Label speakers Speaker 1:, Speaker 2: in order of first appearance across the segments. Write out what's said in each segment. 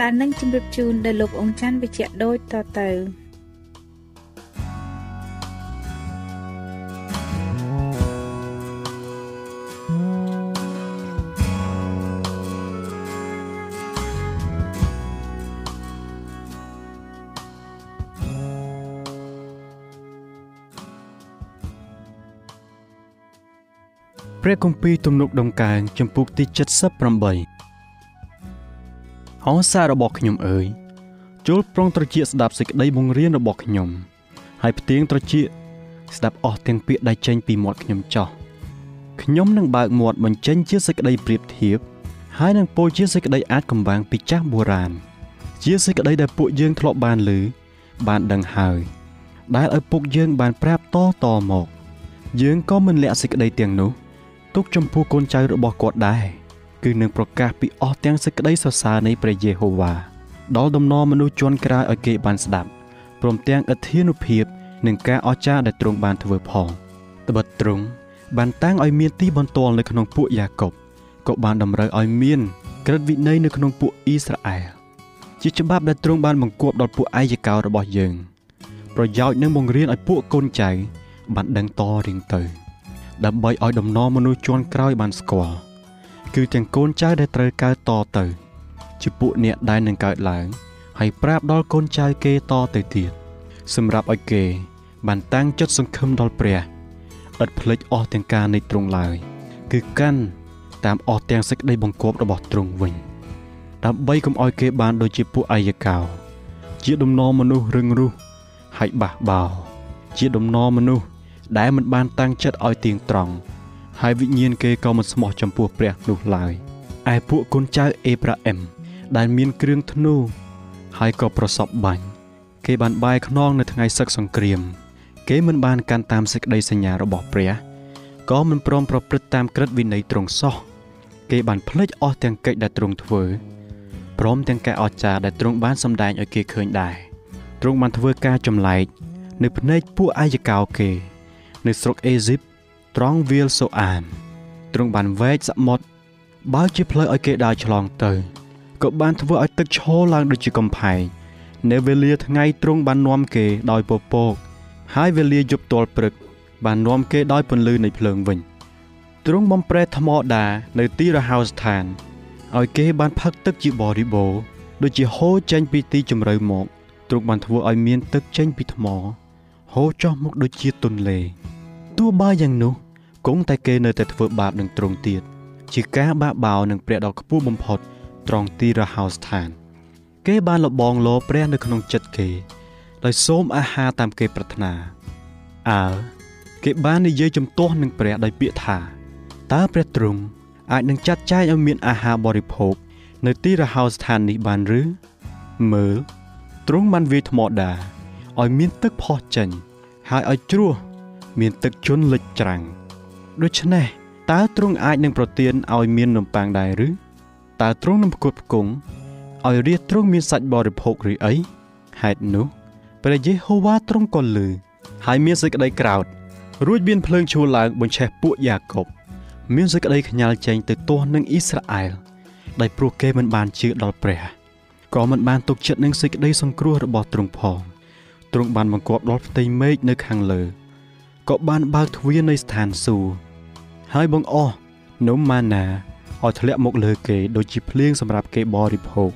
Speaker 1: ដែលនឹងជម្រាបជូនដល់លោកអង្គច័ន្ទវិជ្ជៈដូចតទៅ
Speaker 2: ព្រះគម្ពីរទំនុកដង្កើងចំពុកទី78 អោសាររបស់ខ្ញុំអើយចូលប្រុងត្រចៀកស្ដាប់សេចក្តីបង្រៀនរបស់ខ្ញុំហើយផ្ទៀងត្រចៀកស្ដាប់អស់ទាំងពាក្យដែលចេញពីមាត់ខ្ញុំចោះខ្ញុំនឹងបើកមាត់បញ្ចេញជាសេចក្តីប្រៀបធៀបហើយនឹងពោលជាសេចក្តីអាចកំបាំងពីចាស់បុរាណជាសេចក្តីដែលពួកយើងធ្លាប់បានឮបានដឹងហើយដែលឪពុកយើងបានប្រាប់តតមក យើងក៏មិនលាក់សេចក្តីទាំងនោះទុកចំពោះកូនចៅរបស់គាត់ដែរ គឺនឹងប្រកាសពីអស់ទាំងសេចក្តីសរសើរនៃព្រះយេហូវ៉ាដល់ដំណរមនុស្សជន់ក្រោយឲ្យគេបានស្ដាប់ព្រមទាំងអធិនុភាពនឹងការអស្ចារ្យដែលទ្រង់បានធ្វើផងត្បិតទ្រង់បានតាំងឲ្យមានទីបន្ទាល់នៅក្នុងពួកយ៉ាកុបក៏បានតម្រូវឲ្យមានក្រឹតវិន័យនៅក្នុងពួកអ៊ីស្រាអែលជាច្បាប់ដែលទ្រង់បានបង្គាប់ដល់ពួកអាយកោរបស់យើង ប្រយោជន៍នឹងបង្រៀនឲ្យពួកកូនចៅបានដឹងតរៀងទៅ ដើម្បីឲ្យដំណរមនុស្សជាន់ក្រោយបានស្គាល់ គឺទាំងកូនចៅដែលត្រូវកើតតទៅ ជាពួកអ្នកដែលនឹងកើតឡើង ហើយប្រាប់ដល់កូនចៅគេតទៅទៀតសម្រាប់ឲ្យគេ បានតាំងចិត្តសង្ឃឹមដល់ព្រះឥតភ្លេចអស់ទាំងការនៃទ្រង់ឡើយ គឺកាន់តាមអស់ទាំងសេចក្តីបង្គាប់របស់ទ្រង់វិញដើម្បីកុំឲ្យគេបានដូចជាពួកអាយកោ ជាដំណរមនុស្សរឹងរូសហើយបះបោជាដំណរមនុស្សដែលមិនបានតាំងចិត្តឲ្យទៀងត្រង់ ហើយវិញ្ញាណគេក៏មិនស្មោះចំពោះព្រះនោះឡើយឯពួកកូនចៅអេប្រាអឹមដែលមានគ្រឿងធ្នូហើយក៏ប្រសពបាញ់គេបានបាយខ្នងនៅថ្ងៃសឹកសង្គ្រាម គេមិនបានកាន់តាមសេចក្តីសញ្ញារបស់ព្រះក៏មិនព្រមប្រព្រឹត្តតាមក្រឹតវិន័យទ្រង់សោះគេបានភ្លេចអស់ទាំងកិច្ចដែលទ្រង់ធ្វើព្រមទាំងការអស្ចារ្យដែលទ្រង់បានសម្ដែងឲ្យគេឃើញដែរទ្រង់បានធ្វើការចម្លែកនៅភ្នែកពួកអាយកោគេ នៅស្រុកអេស៊ីប ត្រង់វាលសូអានទ្រង់បានវែកសមុទ្របើជាផ្លូវឲ្យគេដើរឆ្លងទៅក៏បានធ្វើឲ្យទឹកឈរឡើងដូចជាកំផែងនៅវេលាថ្ងៃទ្រង់បាននាំគេដោយពពក ហើយវេលាយប់ទាល់ព្រឹក បាននាំគេដោយពន្លឺនៃភ្លើងវិញទ្រង់បំប្រែថ្មដានៅទីរហោស្ថានឲ្យគេបានផឹកទឹកជាបរិបូរដូចជាហូរចេញពីទីជម្រៅមកទ្រង់បានធ្វើឲ្យមានទឹកចេញពីថ្មហូរចុះមកដូចជាទន្លេទោះបើយ៉ាងនោះ គង់តែគេនៅតែធ្វើបាបនឹងទ្រង់ទៀតជាការបាក់បោនឹងព្រះដ៏ខ្ពស់បំផុតត្រង់ទីរហោស្ថាន គេបានលបងលោព្រះនៅក្នុងចិត្តគេដោយសូមអាហារតាមគេប្រាថ្នាអើគេបាននិយាយជំទាស់នឹងព្រះដោយពាក្យថាតើព្រះទ្រង់អាចនឹងចាត់ចែងឲ្យមានអាហារបរិភោគនៅទីរហោស្ថាននេះបានឬមើលទ្រង់បានវាយថ្មដាឲ្យមានទឹកផុសចេញហើយឲ្យជ្រោះមានទឹកជន់លិចច្រាំង ដូច្នេះតើទ្រង់អាចនឹងប្រទានឲ្យមាននំប៉័ងដែរឬតើទ្រង់នឹងផ្គត់ផ្គង់ឲ្យរាជទ្រង់មានសាច់បរិភោគឬអីហេតុនោះព្រះយេហូវ៉ាទ្រង់ក៏លឺហើយមានសេចក្តីក្រោធរួចមានភ្លើងឈូឡើងបញ្ឆេះពួកយ៉ាកុបមានសេចក្តីខ្ញាល់ចេញទៅទាស់នឹងអ៊ីស្រាអែលដោយព្រោះគេមិនបានជឿដល់ព្រះក៏មិនបានទុកចិត្តនឹងសេចក្តីសង្គ្រោះរបស់ទ្រង់ផងទ្រង់បានបង្គាប់ដល់ផ្ទៃមេឃនៅខាងលើក៏បានបើកទ្វារនៃស្ថានសួគ៌ ហើយបង្អស់នំម៉ាណាឲ្យធ្លាក់មកលើគេដូចជាភ្លៀងសម្រាប់គេបរិភោគ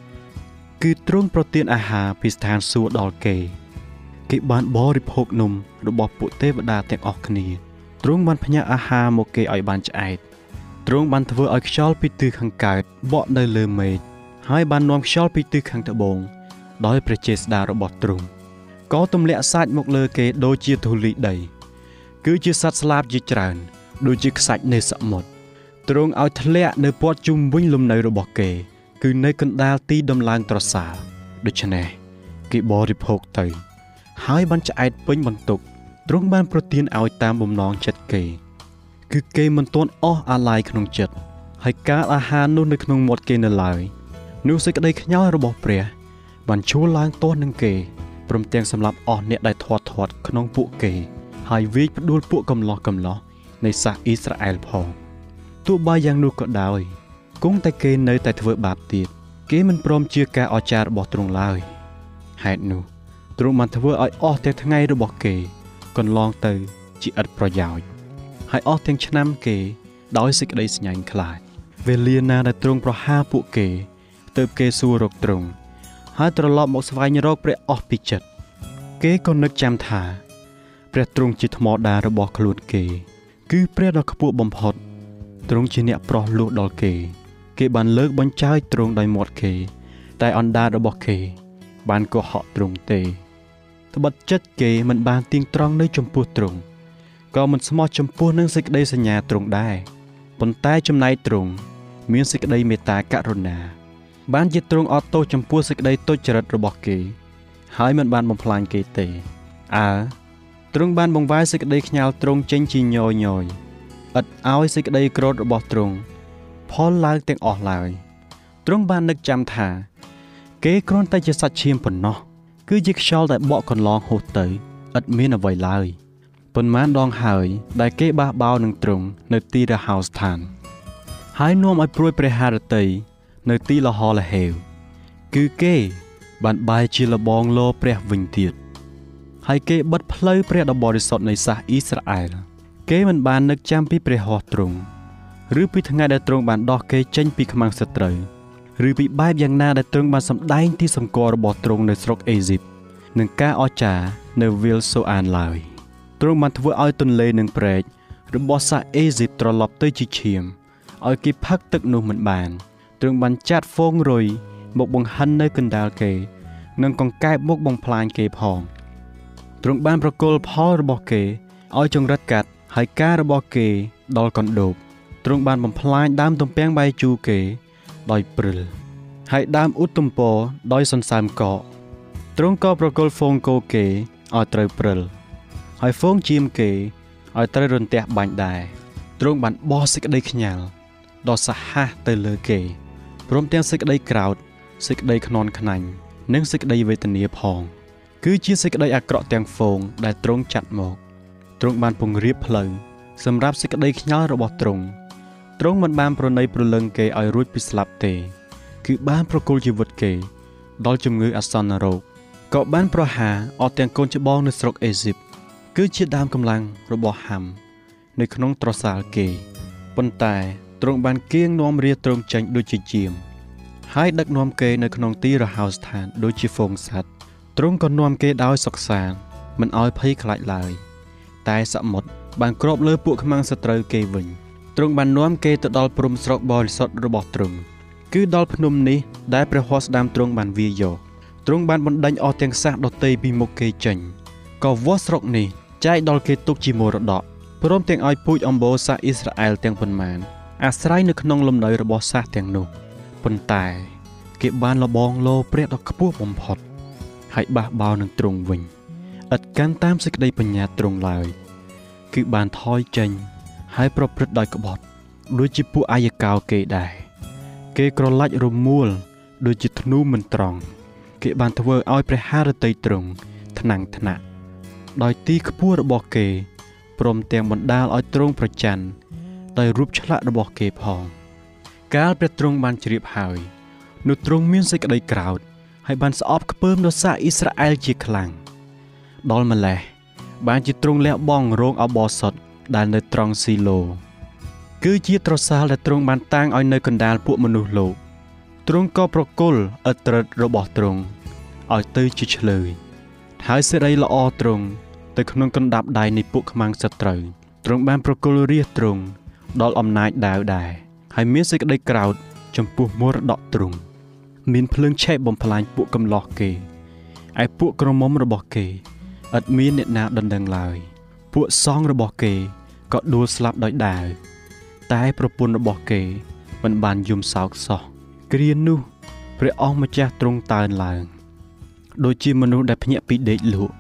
Speaker 2: គឺទ្រង់ប្រទានអាហារពីស្ថានសួគ៌ដល់គេ គេបានបរិភោគនំរបស់ពួកទេវតាទាំងអស់គ្នាទ្រង់បានផ្ញើអាហារមកគេឲ្យបានឆ្អែតទ្រង់បានធ្វើឲ្យខ្យល់ពីទិសខាងកើតបក់នៅលើមេឃហើយបាននាំខ្យល់ពីទិសខាងត្បូង ដោយព្រះចេស្តារបស់ទ្រង់ក៏ទម្លាក់សាច់មកលើគេដូចជាធូលីដី គឺជាសត្វស្លាបជាច្រើន ដូចជាខ្សាច់នៅសមុទ្រទ្រង់ឲ្យធ្លាក់នៅព័ទ្ធជុំវិញលំនៅរបស់គេ គឺនៅកណ្ដាលទីដំឡើងត្រសាលដូច្នេះគេបរិភោគទៅ ហើយបានឆ្អែតពេញបន្ទុកទ្រង់បានប្រទានឲ្យតាមបំណងចិត្តគេ គឺគេមិនទាន់អស់អាល័យក្នុងចិត្តហើយការអាហារនោះនៅក្នុងមាត់គេនៅឡើយនោះសេចក្តីខ្ញាល់របស់ព្រះបានឈួលឡើងទាស់នឹងគេព្រមទាំងសម្លាប់អស់អ្នកដែលធាត់ធាត់ក្នុងពួកគេ ហើយវាយផ្ដួលពួកកំឡោះកំឡោះ នៃសាសអ៊ីស្រាអែលផងទោះបីយ៉ាងនោះក៏ដោយគង់តែគេនៅតែធ្វើបាបទៀតគេមិនព្រមជឿការអស្ចារ្យរបស់ទ្រង់ឡើយហេតុនោះទ្រង់បានធ្វើឲ្យអស់ទាំងថ្ងៃរបស់គេ កន្លងទៅជាឥតប្រយោជន៍ហើយអស់ទាំងឆ្នាំគេដោយសេចក្តីស្ញាញ់ខ្លាចវេលាណាដែលទ្រង់ប្រហារពួកគេទើបគេសួររកទ្រង់ហើយត្រឡប់មកស្វែងរកព្រះអស់ពីចិត្តគេក៏នឹកចាំថា ព្រះទ្រង់ជាថ្មដារបស់ខ្លួនគេ គឺព្រះដ៏ខ្ពស់បំផុតទ្រង់ជាអ្នកប្រោះលោះដល់គេ គេបានលើកបញ្ចាយទ្រង់ដោយមាត់គេ តែអណ្ដាតរបស់គេ បានកុហកទ្រង់ទេត្បិតចិត្តគេមិនបានទៀងត្រង់នៅចំពោះទ្រង់ក៏មិនស្មោះចំពោះនឹងសេចក្តីសញ្ញាទ្រង់ដែរប៉ុន្តែចំណែកទ្រង់មានសេចក្តីមេត្តាករុណា បានជាទ្រង់អត់ទោសចំពោះសេចក្តីទុច្ចរិតរបស់គេ ហើយមិនបានបំផ្លាញគេទេអើ ទ្រង់បានបង្វែរសេចក្តីខ្ញាល់ទ្រង់ចេញជាញយញយឥតឲ្យសេចក្តីក្រោធរបស់ទ្រង់ផលឡើងទាំងអស់ឡើយទ្រង់បាននឹកចាំថា គេគ្រាន់តែជាសាច់ឈាមប៉ុណ្ណោះគឺជាខ្យល់ដែលបក់កន្លងហួសទៅឥតមានអ្វីឡើយប៉ុន្មានដងហើយ ដែលគេបះបោនឹងទ្រង់នៅទីរហោស្ថាន ហើយនាំឲ្យព្រួយព្រះハរតីនៅទីលហលហេវគឺគេបានបែរជាលបងលោព្រះវិញទៀត ហើយគេបិទផ្លូវព្រះដ៏បរិសុទ្ធនៃសាសអ៊ីស្រាអែលគេមិនបាននឹកចាំពីព្រះហស្ថទ្រង់ឬពីថ្ងៃដែលទ្រង់បានដោះគេចេញពីខ្មាំងសត្រូវឬពីបែបយ៉ាងណាដែលទ្រង់បានសម្ដែងទីសម្គាល់របស់ទ្រង់នៅស្រុកអេស៊ីបនិងការអស្ចារ្យនៅវិលសូអានឡើយទ្រង់បានធ្វើឲ្យទន្លេនិងព្រែករបស់សាអេស៊ីបត្រឡប់ទៅជាឈាមឲ្យគេផឹកទឹកនោះមិនបានទ្រង់បានចាត់ហ្វូងរុយមកបង្ហិននៅកណ្ដាលគេ និងកង្កែបមកបំផ្លាញគេផង ទ្រង់បានប្រគល់ផលរបស់គេឲ្យចង្រិតកាត់ហើយការរបស់គេដល់កណ្ដូបទ្រង់បានបំផ្លាញដើមទំពាំងបាយជូរគេ ដោយព្រិលហើយដើមឧត្តមពរដោយសន្សើមកកទ្រង់ក៏ប្រគល់ហ្វូងគោគេឲ្យត្រូវព្រិលហើយហ្វូងជៀមគេឲ្យត្រូវរន្ទះបាញ់ដែរទ្រង់បានបោះសេចក្តីខ្ញាល់ដ៏សាហាវទៅលើគេព្រមទាំងសេចក្តីក្រោធសេចក្តីខ្នន់ខ្នាញ់និងសេចក្តីវេទនាផង គឺជាសេចក្តីអាក្រក់ទាំងហ្វូងដែលទ្រង់ចាត់មកទ្រង់បានពង្រៀបផ្លូវសម្រាប់សេចក្តីខ្ញាល់របស់ទ្រង់ទ្រង់មិនបានប្រណីប្រលឹងគេឲ្យរួចពីស្លាប់ទេ គឺបានប្រគល់ជីវិតគេ ដល់ជំងឺអាសន្នរោគក៏បានប្រហារអស់ទាំងកូនច្បងនៅស្រុកអេស៊ីបគឺជាដើមកម្លាំងរបស់ហាំនៅក្នុងត្រសាលគេប៉ុន្តែទ្រង់បានគៀងនាំរាទ្រង់ចេញដូចជាជាមហើយដឹកនាំគេនៅក្នុងទីរហោស្ថានដូចជាហ្វូងសត្វ ទ្រង់ក៏នាំគេដោយសុខសាន្តមិនឲ្យភ័យខ្លាចឡើយ តែសមុទ្របានគ្របលើពួកខ្មាំងសត្រូវគេវិញទ្រង់បាននាំគេទៅដល់ព្រំស្រុកបរិសុទ្ធរបស់ទ្រង់គឺដល់ភ្នំនេះដែលព្រះហស្តស្ដាមទ្រង់បានវាយកទ្រង់បានបណ្ដេញអស់ទាំងសះដតីពីមុខគេចេញក៏វាស់ស្រុកនេះចែកដល់គេទុកជាមរតកព្រមទាំងឲ្យពូជអម្បូរសាសអ៊ីស្រាអែលទាំងប៉ុន្មានអាស្រ័យនៅក្នុងលំនៅរបស់សាសទាំងនោះប៉ុន្តែ គេបានលបងលោព្រះដ៏ខ្ពស់បំផុត ហើយបះបោនឹងទ្រង់វិញឥតកាន់តាមសេចក្តីបញ្ញាទ្រង់ឡើយ គឺបានថយចេញ ហើយប្រព្រឹត្តដោយក្បត់ដូចជាពួកអាយកោគេដែរគេក្រឡាច់រមួលដូចជាធ្នូមិនត្រង់គេបានធ្វើឲ្យព្រះハរតីទ្រង់ថ្នាំងថ្នាក់ដោយទីខ្ពស់របស់គេព្រមទាំងបណ្ដាលឲ្យទ្រង់ប្រច័ណ្ឌដោយរូបឆ្លាក់របស់គេផង កាលព្រះទ្រង់បានជ្រាបហើយនោះទ្រង់មានសេចក្តីក្រោធ ហើយបានស្អប់ខ្ពើមដល់សាសអ៊ីស្រាអែលជាខ្លាំងដល់ម្លេះបានជាទ្រង់លះបង់រោងអបោសុតដែលនៅត្រង់ស៊ីឡូគឺជាត្រសាលដែលទ្រង់បានតាំងឲ្យនៅកណ្ដាលពួកមនុស្សលោកទ្រង់ក៏ប្រគល់ឥត្រិតរបស់ទ្រង់ឲ្យទៅជាឆ្លើយហើយសេរីល្អទ្រង់ទៅក្នុងកណ្ដាប់ដៃនៃពួកខ្មាំងសត្រូវទ្រង់បានប្រគល់រាជទ្រង់ដល់អំណាចដាវដែរហើយមានសេចក្តីក្រោធចំពោះមរតកទ្រង់ មានភ្លើងឆេះបំផ្លាញពួកកំឡោះគេឯពួកក្រមុំរបស់គេឥតមានអ្នកណាដណ្ដឹងឡើយ ពួកសងរបស់គេក៏ដួលស្លាប់ដោយដាវតែប្រពន្ធរបស់គេមិនបានយំសោកសោះគ្រានោះ ព្រះអង្គម្ចាស់ទ្រង់តើនឡើងដូចជាមនុស្សដែលភ្ញាក់ពីដេកលក់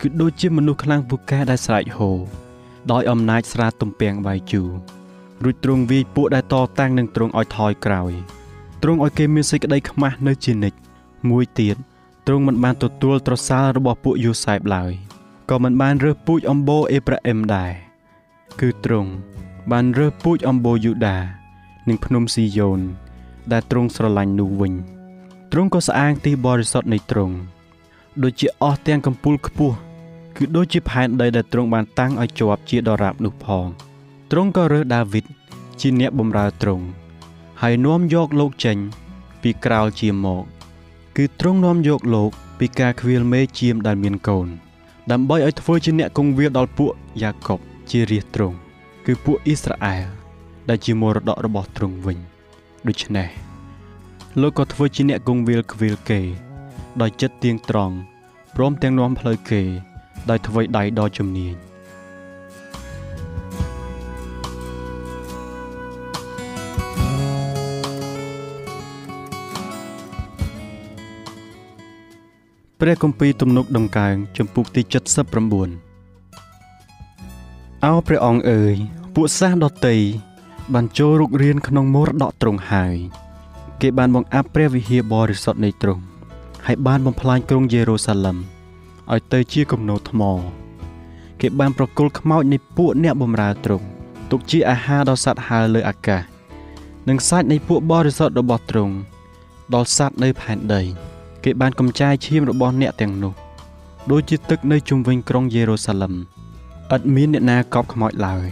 Speaker 2: គឺដូចជាមនុស្សខ្លាំងពូកែដែលស្រែកហូរដោយអំណាចស្រាទំពាំងបាយជូររួចទ្រង់វាយពួកដែលតតាំងនឹងទ្រង់ឲ្យថយក្រោយ ទ្រង់ឲ្យគេមានសេចក្តីខ្មាស់នៅជានិច្ចមួយទៀតទ្រង់មិនបានទទួលត្រសាលរបស់ពួកយូសែបឡើយក៏មិនបានរើសពូជអម្បូរអេប្រាអឹមដែរគឺទ្រង់បានរើសពូជអម្បូរយូដានិងភ្នំស៊ីយ៉ូនដែលទ្រង់ស្រឡាញ់នោះវិញទ្រង់ក៏ស្អាងទីបរិសុទ្ធនៃទ្រង់ដូចជាអស់ទាំងកំពូលខ្ពស់គឺដូចជាផែនដីដែលទ្រង់បានតាំងឲ្យជាប់ជាដរាបនោះផងទ្រង់ក៏រើសដាវីតជាអ្នកបម្រើទ្រង់ ហើយនាំយកលោកចេញ ពីក្រោលជាមក គឺទ្រង់នាំយកលោក ពីការខ្វៀលមេជាមដែលមានកូន ដើម្បីឲ្យធ្វើជាអ្នកគង់វាលដល់ពួកយ៉ាកុបជារាជទ្រង់គឺពួកអ៊ីស្រាអែលដែលជាមរតករបស់ទ្រង់វិញដូច្នេះលោកក៏ធ្វើជាអ្នកគង់វាលខ្វៀលគេ ដោយចិត្តទៀងត្រង់ព្រមទាំងនាំផ្លូវគេ ដោយធ្វើដៃដ៏ជំនាញ ព្រះគម្ពីរទំនុកដង្កើងចំពុកទី79អោព្រះអង្គអើយពួកសាសដតីបានចូលរុករៀនក្នុងមរតកទ្រង់ហើយគេបានបង្អាប់ព្រះវិហារបរិសុទ្ធនៃទ្រង់ហើយបានបំផ្លាញក្រុងយេរូសាឡឹមឲ្យទៅជាគំនោថ្ម គេបានប្រគល់ខ្មោចនៃពួកអ្នកបម្រើទ្រង់ទុកជាអាហារដល់សត្វហើរលើអាកាសនិងសាច់នៃពួកបរិសុទ្ធរបស់ទ្រង់ដល់សត្វនៅផែនដី គេបានកំចាយឈាមរបស់អ្នកទាំងនោះដូចជាទឹកនៅជុំវិញក្រុងយេរូសាឡឹមឥតមានអ្នកណាកប់ខ្មោចឡើយ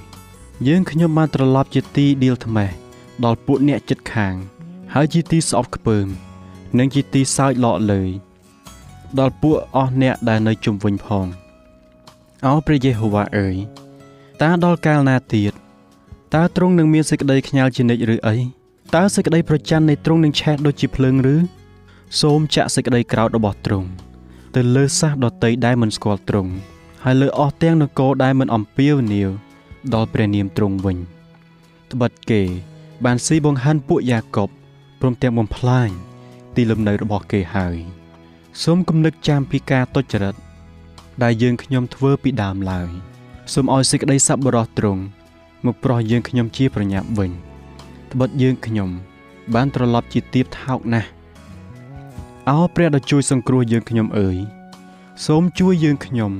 Speaker 2: យើងខ្ញុំបានត្រឡប់ជាទីដៀលថ្មេះដល់ពួកអ្នកចិត្តខាង ហើយជាទីស្អប់ខ្ពើម និងជាទីសើចលក់លើយដល់ពួកអស់អ្នកដែលនៅជុំវិញផងអោព្រះយេហូវ៉ាអើយតើដល់កាលណាទៀតតើទ្រង់នឹងមានសេចក្តីខ្ញាល់ជានិច្ចឬអីតើសេចក្តីប្រច័ណ្ឌនៃទ្រង់នឹងឆេះដូចជាភ្លើងឬ សូមចាក់សេចក្តីក្រោធរបស់ទ្រង់ទៅលើសាសដតីដែលមិនស្គាល់ទ្រង់ហើយលើអស់ទាំងនគរដែលមិនអំពាវនាវដល់ព្រះនាមទ្រង់វិញត្បិតគេ បានស៊ីបង្ហាញពួកយ៉ាកុបព្រមទាំងបំផ្លាញទីលំនៅរបស់គេហើយសូមគំនឹកចាំពីការទុច្ចរិតដែលយើងខ្ញុំធ្វើពីដើមឡើយសូមឲ្យសេចក្តីសប្បុរសទ្រង់មកប្រោះយើងខ្ញុំជាប្រញាប់វិញត្បិតយើងខ្ញុំ បានត្រឡប់ជាទៀបថោកណាស់ អោព្រះដ៏ជួយសង្គ្រោះយើងខ្ញុំអើយសូមជួយយើងខ្ញុំ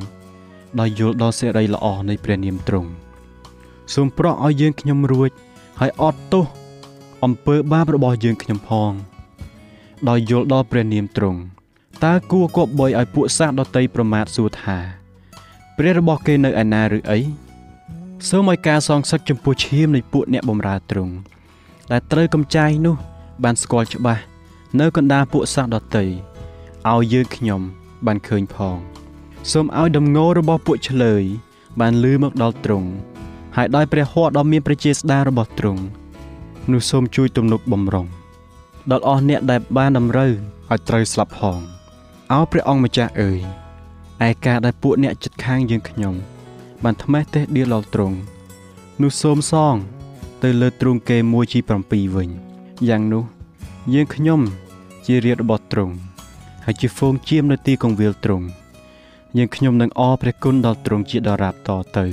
Speaker 2: ដោយយល់ដល់សេរីល្អនៃព្រះនាមទ្រង់សូមប្រោះឲ្យយើងខ្ញុំរួចហើយអត់ទោសអំពើបាបរបស់យើងខ្ញុំផង ដោយយល់ដល់ព្រះនាមទ្រង់តើគួរគប់បុយឲ្យពួកសាសដតីប្រមាថសួរថាព្រះរបស់គេនៅឯណាឬអីសូមឲ្យការសងសឹកចំពោះឈាមនៃពួកអ្នកបម្រើទ្រង់ដែលត្រូវកំចាយនោះ បានស្គាល់ច្បាស់ នៅកណ្ដាលពួកសាសដតីឲ្យយើងខ្ញុំបានឃើញផងសូមឲ្យដំងោរបស់ពួកឆ្លើយបានលឺមកដល់ទ្រង់ហើយដោយព្រះហស្ថដ៏មានព្រះជាស្ដារបស់ទ្រង់នោះសូមជួយទំនុកបំរុងដល់អស់អ្នកដែលបានតម្រូវឲ្យត្រូវស្លាប់ផងអោព្រះអង្គម្ចាស់អើយឯការដែលពួកអ្នកចិត្តខាងយើងខ្ញុំ បានថ្មេះទេដៀលដល់ទ្រង់នោះសូមសង ទៅលើទ្រង់គេមួយជី7វិញយ៉ាងនោះ យើងខ្ញុំជារាជរបស់ទ្រង់ហើយជាហ្វូងជាមនៅទីកងវិលទ្រង់យើងខ្ញុំនឹងអរព្រះគុណដល់ទ្រង់ជាដរាបតទៅ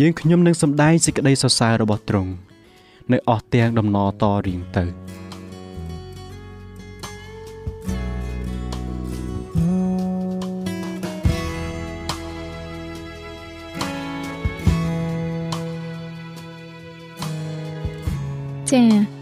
Speaker 2: យើងខ្ញុំនឹងសម្ដែងសេចក្តីសរសើររបស់ទ្រង់នៅអស់ទាំងដំណរតរៀងទៅ
Speaker 1: ចា៎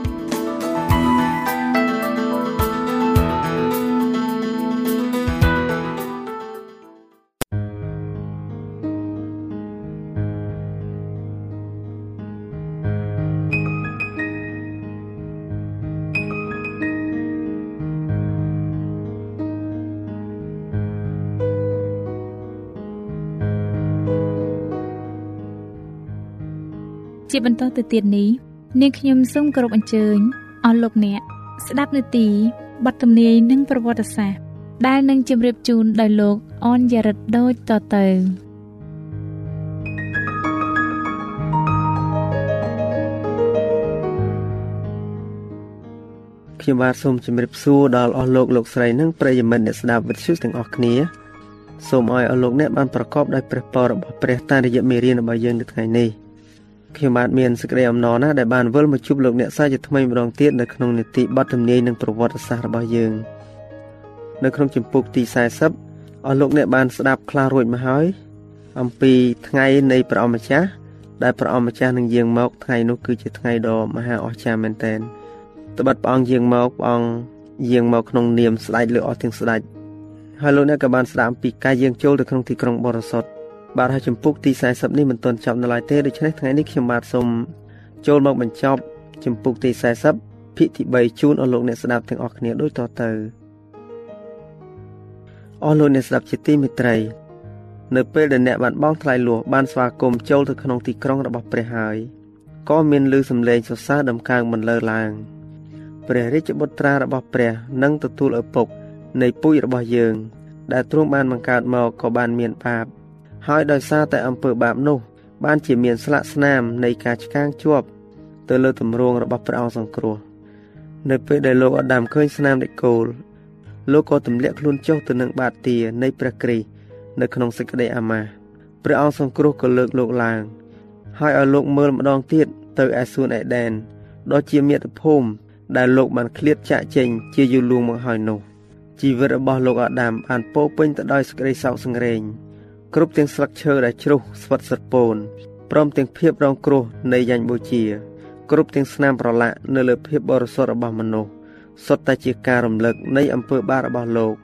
Speaker 1: ជាបន្តទៅទៀតនេះនាងខ្ញុំសូមគោរពអញ្ជើញអស់លោកអ្នកស្ដាប់នាទីបទទំនាយនិងប្រវត្តិសាស្ត្រដែលនឹងជម្រាបជូនដោយលោកអនយ៉ារិតដូចតទៅ
Speaker 3: ខ្ញុំបាទសូមជម្រាបសួរដល់អស់លោកលោកស្រីនិងប្រិយមិត្តអ្នកស្ដាប់វិទ្យុទាំងអស់គ្នាសូមឲ្យអស់លោកអ្នកបានប្រកបដោយព្រះពររបស់ព្រះតាមរយៈមេរៀនរបស់យើងនៅថ្ងៃនេះ ខ្ញុំបាទមានសេចក្តីអំណរណាស់ដែលបានវិលមកជួបលោកអ្នកសាជាថ្មីម្ដងទៀតនៅក្នុងនីតិបទទំនាយនិងប្រវត្តិសាស្ត្ររបស់យើងនៅក្នុងចម្ពោះទី40អស់លោកអ្នកបានស្ដាប់ខ្លះរួចមកហើយអំពីថ្ងៃនៃព្រះអម្ចាស់ដែលព្រះអម្ចាស់នឹងយាងមកថ្ងៃនោះគឺជាថ្ងៃដ៏មហាអស្ចារ្យមែនទែនត្បិតព្រះអង្គយាងមកព្រះអង្គយាងមកក្នុងនាមស្ដេចលើអស់ទាំងស្ដេចហើយលោកអ្នកក៏បានស្ដាប់អំពីការយាងចូលទៅក្នុងទីក្រុងបរិសុទ្ធ បាទហើយចម្ពោះទី40នេះមិនទាន់ចប់នៅឡើយទេដូច្នេះថ្ងៃនេះខ្ញុំបាទសូមចូលមកបញ្ចប់ចម្ពោះទី40ភាគទី3ជូនអស់លោកអ្នកស្ដាប់ទាំងអស់គ្នាដូចតទៅអស់លោកអ្នកស្ដាប់ជាទីមេត្រីនៅពេលដែលអ្នកបានបងថ្លៃលួសបានស្វាគមន៍ចូលទៅក្នុងទីក្រុងរបស់ព្រះហើយក៏មានឮសំឡេងសរសើរដំកើងបន្លឺឡើងព្រះរាជបុត្រារបស់ព្រះនឹងទទួលឪពុកនៃពូជរបស់យើង ដែលទ្រង់បានបង្កើតមកក៏បានមានបាប ហើយដោយសារតែអំពើបាបនោះ បានជាមានស្លាកស្នាមនៃការឆ្កាងជាប់ ទៅលើទម្រង់របស់ព្រះអង្គសង្គ្រោះនៅពេលដែលលោកអាដាមឃើញស្នាមដេកគោលលោកក៏ទម្លាក់ខ្លួនចុះទៅនឹងបាតទានៃព្រះគ្រីស្ទនៅក្នុងសេចក្តីអាម៉ាស់ព្រះអង្គសង្គ្រោះក៏លើកលោកឡើង ហើយឲ្យលោកមើលម្ដងទៀតទៅឯសួនអេដែនដ៏ជាមាតុភូមិដែលលោកបានឃ្លាតចាក់ចេញជាយូរលួងមកហើយនោះជីវិតរបស់លោកអាដាមបានពោពេញទៅដោយសេចក្តីសោកសង្រេង គ្រប់ទាំងស្លឹកឈើដែលជ្រុះស្វិតស្រពោនព្រមទាំងភាពរងគ្រោះនៃយ៉ាញ់បូជាគ្រប់ទាំងស្នាមប្រឡាក់នៅលើភាពបរិសុទ្ធរបស់មនុស្សសុទ្ធតែជាការរំលឹកនៃអំពើបាបរបស់លោក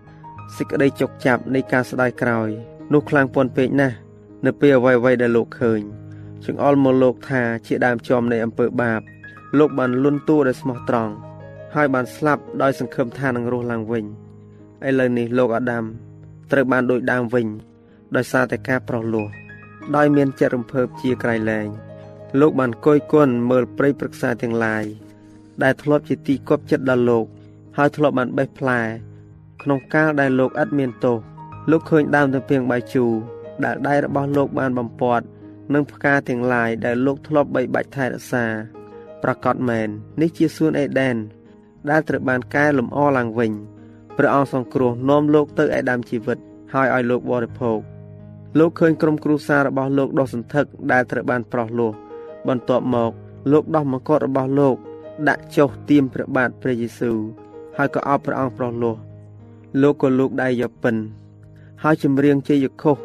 Speaker 3: សេចក្តីចុកចាប់នៃការស្ដាយក្រោយ នោះខ្លាំងពន់ពេកណាស់នៅពេលអ្វីៗដែលលោកឃើញចង្អុលមកលោកថាជាដើមចំនៃអំពើបាប លោកបានលន់តួដោយស្មោះត្រង់ហើយបានស្លាប់ដោយសង្ឃឹមថានឹងរស់ឡើងវិញឥឡូវនេះលោកអាដាមត្រូវបានដូចដើមវិញ ដោយសារតែការប្រោះលោះដោយមានចិត្តរំភើបជាក្រៃលែងលោកបានគយគន់មើលព្រៃព្រឹក្សាទាំងឡាយដែលធ្លាប់ជាទីគប់ចិត្តដល់លោក ហើយធ្លាប់បានបេះផ្លែ ក្នុងកាលដែលលោកឥតមានទោសលោកឃើញដើមទំពាំងបាយជូរដែលដៃរបស់លោកបានបំពាត់និងផ្កាទាំងឡាយដែលលោកធ្លាប់បីបាច់ថែរក្សាប្រកាសមែននេះជាសួនអេដែនដែលត្រូវបានកែលម្អឡើងវិញព្រះអង្គសង្គ្រោះនាំលោកទៅឯដើមជីវិត ហើយឲ្យលោកបរិភោគ លោកឃើញក្រុមគ្រួសាររបស់លោកដុះសន្ធឹកដែលត្រូវបានប្រោះលោះបន្ទាប់មកលោកដោះមកកត់របស់លោក ដាក់ចុះទៀមព្រះបាទព្រះយេស៊ូវហើយក៏អោបព្រះអង្គប្រោះលោះលោកក៏លោកដៃយកពិនហើយចម្រៀងជ័យខុស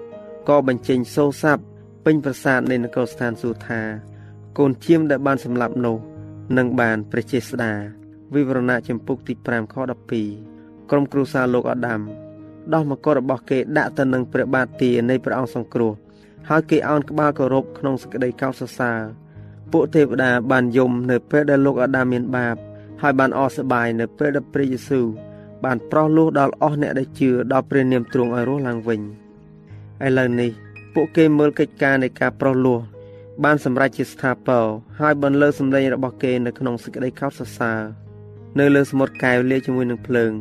Speaker 3: ក៏បញ្ចេញសូរស័ព្ទពេញប្រាសាទនៃនគរស្ថានសួគ៌ថាកូនជៀមដែលបានសម្លាប់នោះនឹងបានព្រះចេស្តាវិវរណៈចម្ពុកទី5ខ12ក្រុមគ្រួសារលោកអាដាម ដោះមកុដរបស់គេដាក់ទៅនឹងព្រះបាទទានៃព្រះអង្គសង្គ្រោះហើយគេអោនក្បាលគោរពក្នុងសេចក្តីកោតសរសើរពួកទេវតាបានយំនៅពេលដែលលោកអាដាមមានបាប ហើយបានអស់សប្បាយនៅពេលដែលព្រះយេស៊ូវបានប្រោះលោះដល់អស់អ្នកដែលជឿដល់ព្រះនាមទ្រង់ឲ្យរស់ឡើងវិញឥឡូវនេះពួកគេមើលកិច្ចការនៃការប្រោះលោះបានសម្រេចជាស្ថាពរហើយបន្លឺសម្លេងរបស់គេនៅក្នុងសេចក្តីខោតសរសើរនៅលើសមុទ្រកែវលាយជាមួយនឹងភ្លើង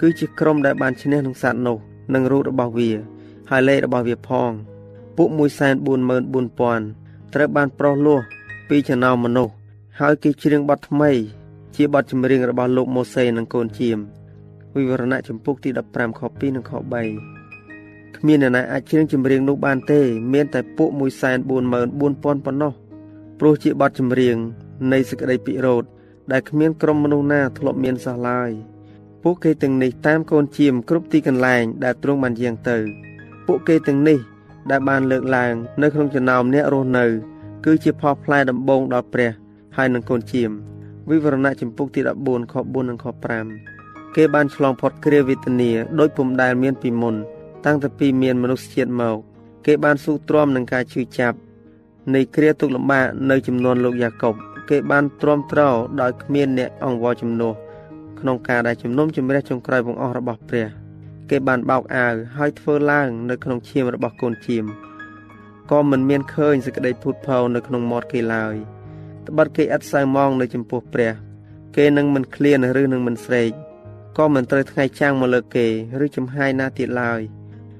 Speaker 3: គឺជាក្រុមដែលបានឈ្នះនឹងសត្វនោះនិងរូបរបស់វា ហើយលេខរបស់វាផង ពួក144,000ត្រូវបានប្រោះលោះពីចំណោមមនុស្សហើយគេច្រៀងបទថ្មី ជាបទចម្រៀងរបស់លោកម៉ូសេនិងកូនជាមវិវរណៈចំពុកទី15ខ2និងខ3គ្មានអ្នកណាអាចច្រៀងចម្រៀងនោះបានទេ មានតែពួក144,000ប៉ុណ្ណោះព្រោះជាបទចម្រៀងនៃសេចក្តីពិរោធដែលគ្មានក្រុមមនុស្សណាធ្លាប់មានសោះឡើយ ពួកគេទាំងនេះតាមកូនជាមគ្រប់ទីកន្លែងដែលទ្រង់បានយាងទៅ ពួកគេទាំងនេះដែលបានលើកឡើងនៅក្នុងចំណោមអ្នករស់នៅ គឺជាផលផ្លែដំបូងដល់ព្រះ ហើយនឹងកូនជាមវិវរណៈចំពុកទី14ខ4និងខ5គេបានឆ្លងផុតគ្រាវេទនាដោយពុំដែលមានពីមុន តាំងតែពីមានមនុស្សជាតិមក គេបានស៊ូទ្រាំនឹងការឈឺចាប់នៃគ្រាទុក្ខលំបាកនៅចំនួនលោកយ៉ាកុបគេបានទ្រាំទ្រដោយគ្មានអ្នកអង្វរជំនួស ក្នុងការដែលជំនុំជម្រះចុងក្រោយបង្អស់របស់ព្រះ គេបានបោកអាវហើយធ្វើឡើងនៅក្នុងឈាមរបស់កូនឈាមក៏មិនមានឃើញសេចក្តីភូតភរនៅក្នុងមាត់គេឡើយត្បិតគេឥតសៅមងនៅចំពោះព្រះ គេនឹងមិនឃ្លានឬនឹងមិនស្រេកក៏មិនត្រូវថ្ងៃចាំងមកលើគេឬចំហាយណាទៀតឡើយ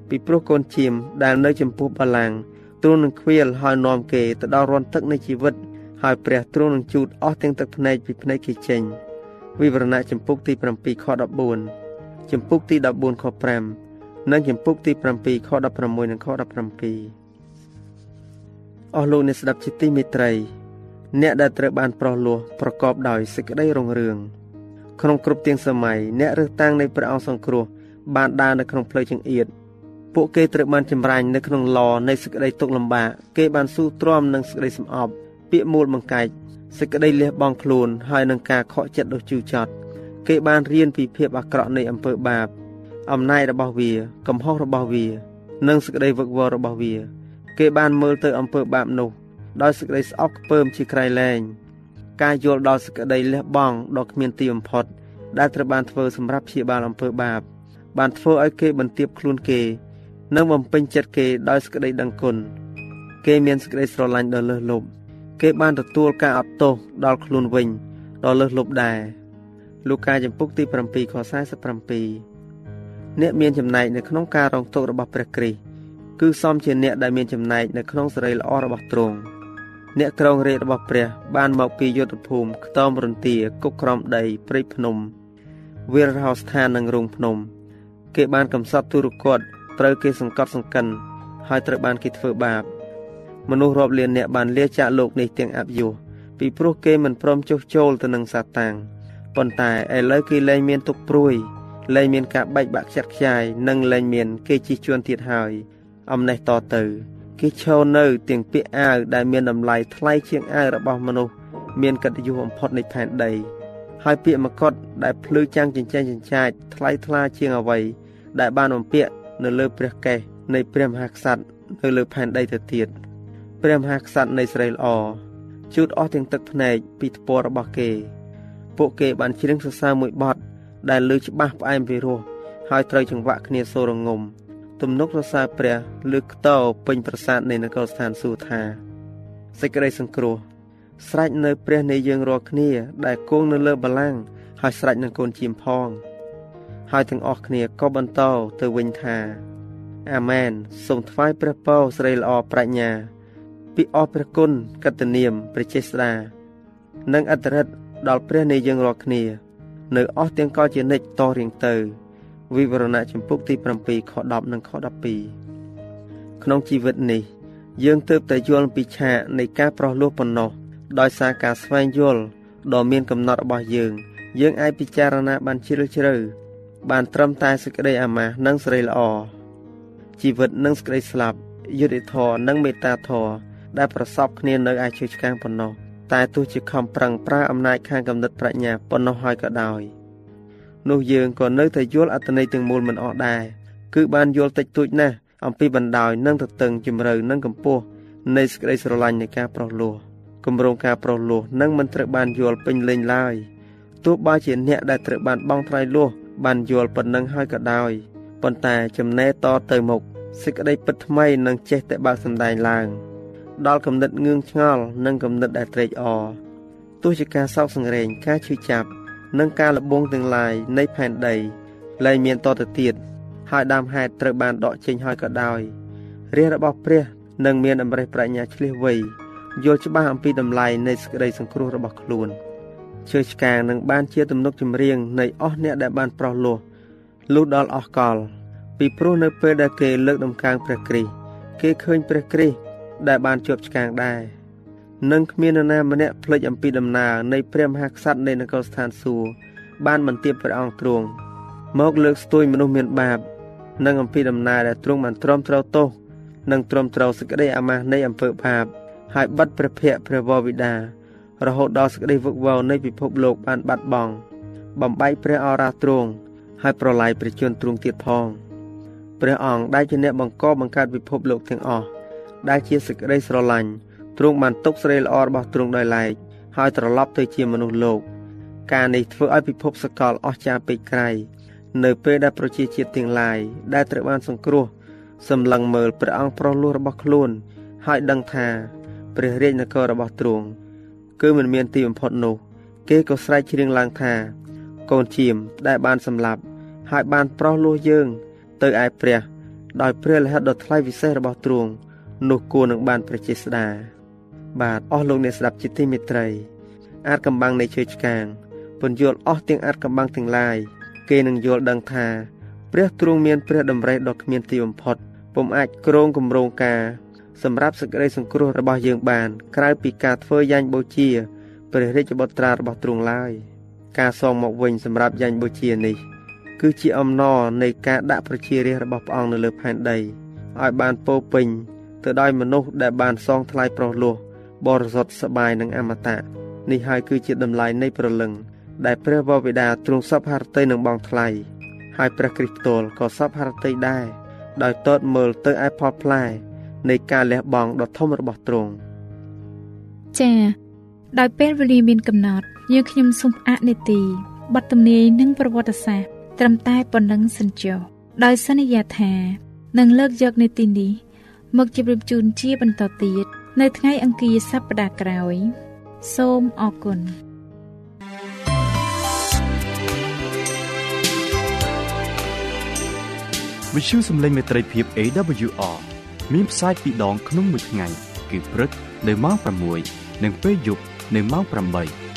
Speaker 3: ពីព្រោះកូនឈាមដែលនៅចំពោះបលាំងទ្រង់នឹងខ្វៀលហើយនាំគេទៅដល់រន្ធទឹកនៃជីវិតហើយព្រះទ្រង់នឹងជូតអស់ទាំងទឹកភ្នែកពីភ្នែកគេចេញ វិវរណៈចម្ពុកទី7ខ14ចម្ពុកទី14ខ5និងចម្ពុកទី7ខ16និងខ17អស់លោកអ្នកស្ដាប់ជាទីមេត្រី អ្នកដែលត្រូវបានប្រោះលោះប្រកបដោយសេចក្តីរុងរឿងក្នុងគ្រប់ទាំងសម័យអ្នករើសតាំងនៃព្រះអង្គសង្គ្រោះបានដើរនៅក្នុងផ្លូវចង្អៀតពួកគេត្រូវបានចម្រាញ់នៅក្នុងឡនៃសេចក្តីទុក្ខលំបាកគេបានស៊ូទ្រាំនឹងសេចក្តីសំអប់ពាក្យមូលបង្កែក សេចក្តីលះបង់ខ្លួនហើយនឹងការខកចិត្តដ៏ជឿចត់គេបានរៀនពីភាពអាក្រក់នៃអំពើបាប អំណាចរបស់វា កំហុសរបស់វា និងសេចក្តីវឹកវររបស់វា គេបានមើលទៅអំពើបាបនោះដោយសេចក្តីស្អប់ខ្ពើមជាក្រៃលែងការយល់ដល់សេចក្តីលះបង់ដ៏គ្មានទីបំផុត ដែលត្រូវបានធ្វើសម្រាប់ព្យាបាលអំពើបាប បានធ្វើឲ្យគេបន្ទាបខ្លួនគេ និងបំពេញចិត្តគេដោយសេចក្តីដឹងគុណគេមានសេចក្តីស្រឡាញ់ដ៏លើសលប់ គេបានទទួលការអត់ទោសដល់ខ្លួនវិញដល់លើសលប់ដែរលូកាចំពុកទី7ខ47អ្នកមានចំណែកនៅក្នុងការរងទុក្ខរបស់ព្រះគ្រីស្ទគឺសមជាអ្នកដែលមានចំណែកនៅក្នុងសេរីល្អរបស់ទ្រង់អ្នកក្រងរាជរបស់ព្រះ បានមកពីយុទ្ធភូមិខ្ទមរន្ទាគុកក្រំដីព្រៃភ្នំវាលរហោស្ថាននិងរូងភ្នំ គេបានកំសត់ទូរគតត្រូវគេសង្កត់សង្កិនហើយត្រូវបានគេធ្វើបាប មនុស្សរាប់លាននាក់បានលាចាកលោកនេះទាំងអបយុះពីព្រោះគេមិនព្រមចុះចូលទៅនឹងសាតាំងប៉ុន្តែឥឡូវគេលែងមានទុកព្រួយលែងមានការបែកបាក់ខ្ចាត់ខ្ចាយនិងលែងមាន គេជិះជួនទៀតហើយអំណេះតទៅ គេឈរនៅទាំងពាក់អាវដែលមានតម្លៃថ្លៃជាងអាវរបស់មនុស្សមានកិត្តិយសបំផុតនៃផែនដី ហើយពាក្យមកុដដែលភ្លឺចាំងចិញ្ចែងចិញ្ចាចថ្លៃថ្លាជាងអ្វីដែលបានបំពាក់នៅលើព្រះកេសនៃព្រះមហាក្សត្រនៅលើផែនដីទៅទៀត។ ព្រះមហាក្សត្រនៃស្រីល្អជូតអស់ទាំងទឹកភ្នែកពីថ្ពាល់របស់គេ ពួកគេបានច្រៀងសរសើរមួយបទដែលលើច្បាស់ផ្អែមពីរោះហើយត្រូវចង្វាក់គ្នាសូរងំទំនុកសរសើរព្រះលើកខ្ទោពេញប្រាសាទនៃនគរស្ថានសួគ៌ថាសេចក្តីសង្គ្រោះស្រេចនៅព្រះនៃយើងរាល់គ្នា ដែលគង់នៅលើបល្ល័ង្កហើយស្រេចនឹងកូនជាមផង ហើយទាំងអស់គ្នាក៏បន្តទៅវិញថា អាមែនសូមថ្វាយព្រះពរស្រីល្អប្រាជ្ញា ពីអស់ព្រះគុណកតនាមព្រះចេស្តានិងអត្តរិទ្ធដល់ព្រះនៃយើងរាល់គ្នា នៅអស់ទាំងកលជានិច្ចតរៀងទៅ វិវរណៈចម្ពុកទី7ខ10និងខ12ក្នុងជីវិតនេះ យើងទើបតែយល់ពីឆាកនៃការប្រោះលោះប៉ុណ្ណោះដោយសារការស្វែងយល់ដ៏មានកំណត់របស់យើង យើងអាចពិចារណាបានជ្រាលជ្រៅបានត្រឹមតែសេចក្តីអាម៉ាស់និងសេរីល្អជីវិតនិងសេចក្តីស្លាប់យុត្តិធម៌និងមេត្តាធម៌ ដែលប្រសពគ្នានៅឯជើឆ្កាងប៉ុណ្ណោះតែទោះជាខំប្រឹងប្រើអំណាចខាងកំណត់ប្រាជ្ញាប៉ុណ្ណោះហើយក៏ដោយនោះយើងក៏នៅតែយល់អត្ថន័យទាំងមូលមិនអស់ដែរគឺបានយល់តិចតួចណាស់អំពីបណ្ដោយនិងទទឹងជំរឿនិងកម្ពស់នៃសេចក្តីស្រឡាញ់នៃការប្រោះលោះគម្រោងការប្រោះលោះនឹងមិនត្រូវបានយល់ពេញលេញឡើយទោះបីជាអ្នកដែលត្រូវបានបងថ្លៃលោះបានយល់ប៉ុណ្ណឹងហើយក៏ដោយប៉ុន្តែចំណេះតទៅមុខសេចក្តីពិតថ្មីនឹងចេះតែបើកសម្ដែងឡើង ដល់គំនិតងឿងឆ្ងល់និងគំនិតដែលត្រេកអរទោះជាការសោកសង្រេងការឈឺចាប់និងការលបងទាំងឡាយនៃផែនដីលែងមានតទៅទៀតហើយដើមហេតុត្រូវបានដកចេញហើយក៏ដោយរាជរបស់ព្រះនឹងមានអំរេះប្រាជ្ញាឆ្លៀសវៃយល់ច្បាស់អំពីតម្លៃនៃសេចក្តីសង្គ្រោះរបស់ខ្លួនជឿឆ្កាងនឹងបានជាទំនុកចម្រៀងនៃអស់អ្នកដែលបានប្រោះលោះលុះដល់អស់កលពីព្រោះនៅពេលដែលគេលើកដំកើងព្រះគ្រីស្ទគេឃើញព្រះគ្រីស្ទ ដែលបានជាប់ឆ្កាងដែរនឹងគ្មាននរណាម្នាក់ភ្លេចអំពីដំណើរនៃព្រះមហាក្សត្រនៃនគរស្ថានសួគ៌បានបន្ទាបព្រះអង្គទ្រង់មកលើកស្ទួយមនុស្សមានបាបនិងអំពីដំណើរដែលទ្រង់បានទ្រាំទ្រទោសនិងទ្រាំទ្រសេចក្តីអាម៉ាស់នៃអំពើបាបហើយបិទព្រះភ័ក្ត្រព្រះវរវិតារហូតដល់សេចក្តីវឹកវរនៃពិភពលោកបានបាត់បង់បំបែកព្រះអរាទ្រង់ហើយប្រឡាយព្រះជន្មទ្រង់ទៀតផងព្រះអង្គដែលជាអ្នកបង្កបង្កើតពិភពលោកទាំងអស់ ដែលជាសេចក្តីស្រឡាញ់ទ្រង់បានទុកស្រីល្អរបស់ទ្រង់ដោយឡែកហើយត្រឡប់ទៅជាមនុស្សលោក ការនេះធ្វើឲ្យពិភពសកលអស់ចាពេកក្រៃនៅពេលដែលប្រជាជាតិទាំងឡាយដែលត្រូវបានសង្គ្រោះសម្លឹងមើលព្រះអង្គប្រោះលោះរបស់ខ្លួន ហើយដឹងថាព្រះរាជនគររបស់ទ្រង់គឺមិនមានទីបំផុតនោះ គេក៏ស្រែកច្រៀងឡើងថា កូនជៀមដែលបានសម្លាប់ ហើយបានប្រោះលោះយើង ទៅឯព្រះ ដោយព្រះលិខិតដ៏ថ្លៃវិសេសរបស់ទ្រង់ នោះគួរនឹងបានប្រជាស្ដាបាទអស់លោកអ្នកស្ដាប់ជាទីមេត្រី អាចកំបាំងនៃជើឆ្កាងពន្យល់អស់ទាំងអាចកំបាំងទាំងឡាយគេនឹងយល់ដឹងថាព្រះទ្រង់មានព្រះតម្រេះដ៏គ្មានទីបំផុតពុំអាចក្រងគម្រោងការសម្រាប់សេចក្តីសង្គ្រោះរបស់យើងបាន ក្រៅពីការធ្វើយ៉ាញ់បូជាព្រះរាជបុត្រារបស់ទ្រង់ឡើយការសងមកវិញសម្រាប់យ៉ាញ់បូជានេះ គឺជាអំណរនៃការដាក់ប្រជារាស្ត្ររបស់ព្រះអង្គនៅលើផែនដីឲ្យបានពោពេញ ទៅដោយមនុស្សដែលបានសងថ្លៃប្រោះលោះបរិសុទ្ធសបាយនិងអមតៈនេះហើយគឺជាតម្លៃនៃព្រលឹង ដែលព្រះវរបិតាទ្រង់សពហរតីនឹងបងថ្លៃហើយព្រះគ្រីស្ទផ្ទាល់ក៏សពហរតីដែរដោយតតមើលទៅឯផលផ្លែនៃការលះបង់ដ៏ធំរបស់ទ្រង់
Speaker 1: ចា៎ដោយពេលវេលាមានកំណត់យើងខ្ញុំសូមអនុទីបទទំនាយនិងប្រវត្តិសាស្ត្រត្រឹមតែប៉ុណ្ណឹងសិនចុះដោយសន្យាថានឹងលើកយកនេតិនេះ មកជម្រាបជូនជាបន្តទៀតនៅថ្ងៃអង្គារសប្តាហ៍ក្រោយ សូមអរគុណ
Speaker 2: វិទ្យុសំឡេងមេត្រីភាព AWR មានផ្សាយពីរដងក្នុងមួយថ្ងៃ គឺព្រឹកនៅម៉ោង6និងពេលយប់នៅម៉ោង8